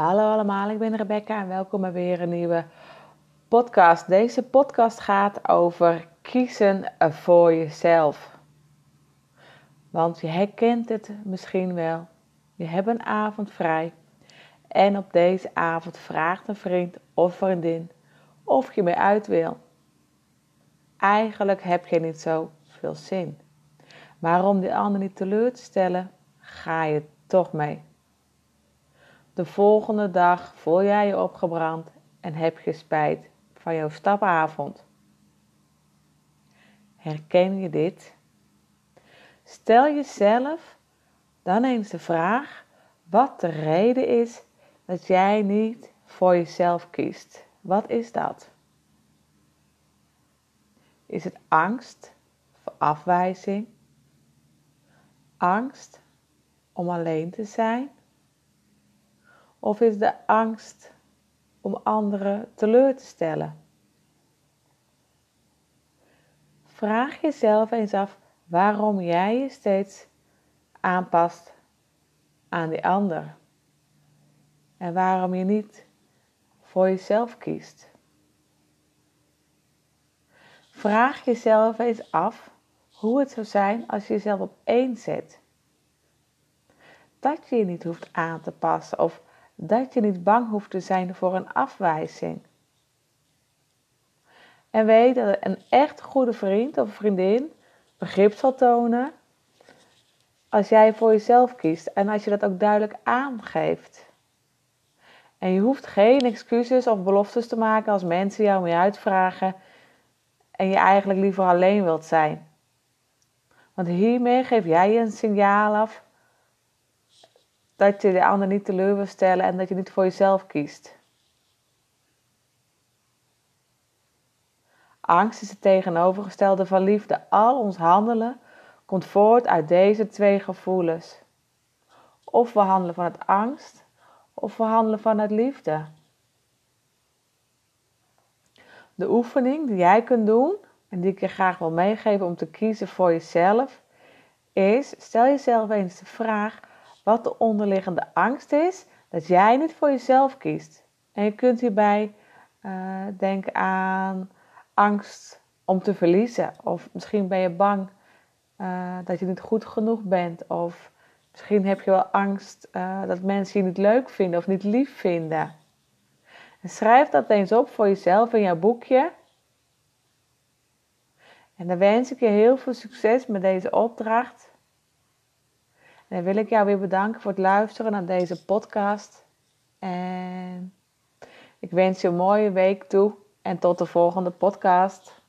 Hallo allemaal, ik ben Rebecca en welkom bij weer een nieuwe podcast. Deze podcast gaat over kiezen voor jezelf. Want je herkent het misschien wel. Je hebt een avond vrij en op deze avond vraagt een vriend of vriendin of je mee uit wil. Eigenlijk heb je niet zo veel zin. Maar om die ander niet teleur te stellen, ga je toch mee. De volgende dag voel jij je opgebrand en heb je spijt van jouw stapavond. Herken je dit? Stel jezelf dan eens de vraag wat de reden is dat jij niet voor jezelf kiest. Wat is dat? Is het angst voor afwijzing? Angst om alleen te zijn? Of is de angst om anderen teleur te stellen? Vraag jezelf eens af waarom jij je steeds aanpast aan die ander. En waarom je niet voor jezelf kiest. Vraag jezelf eens af hoe het zou zijn als je jezelf op één zet. Dat je je niet hoeft aan te passen of dat je niet bang hoeft te zijn voor een afwijzing. En weet dat een echt goede vriend of vriendin begrip zal tonen als jij voor jezelf kiest en als je dat ook duidelijk aangeeft. En je hoeft geen excuses of beloftes te maken als mensen jou mee uitvragen en je eigenlijk liever alleen wilt zijn. Want hiermee geef jij een signaal af dat je de ander niet teleur wil stellen en dat je niet voor jezelf kiest. Angst is het tegenovergestelde van liefde. Al ons handelen komt voort uit deze twee gevoelens. Of we handelen vanuit angst, of we handelen vanuit liefde. De oefening die jij kunt doen, en die ik je graag wil meegeven om te kiezen voor jezelf, is: stel jezelf eens de vraag wat de onderliggende angst is dat jij niet voor jezelf kiest. En je kunt hierbij uh, denken aan angst om te verliezen. Of misschien ben je bang uh, dat je niet goed genoeg bent. Of misschien heb je wel angst uh, dat mensen je niet leuk vinden of niet lief vinden. En schrijf dat eens op voor jezelf in jouw boekje. En dan wens ik je heel veel succes met deze opdracht. En dan wil ik jou weer bedanken voor het luisteren naar deze podcast. En ik wens je een mooie week toe en tot de volgende podcast.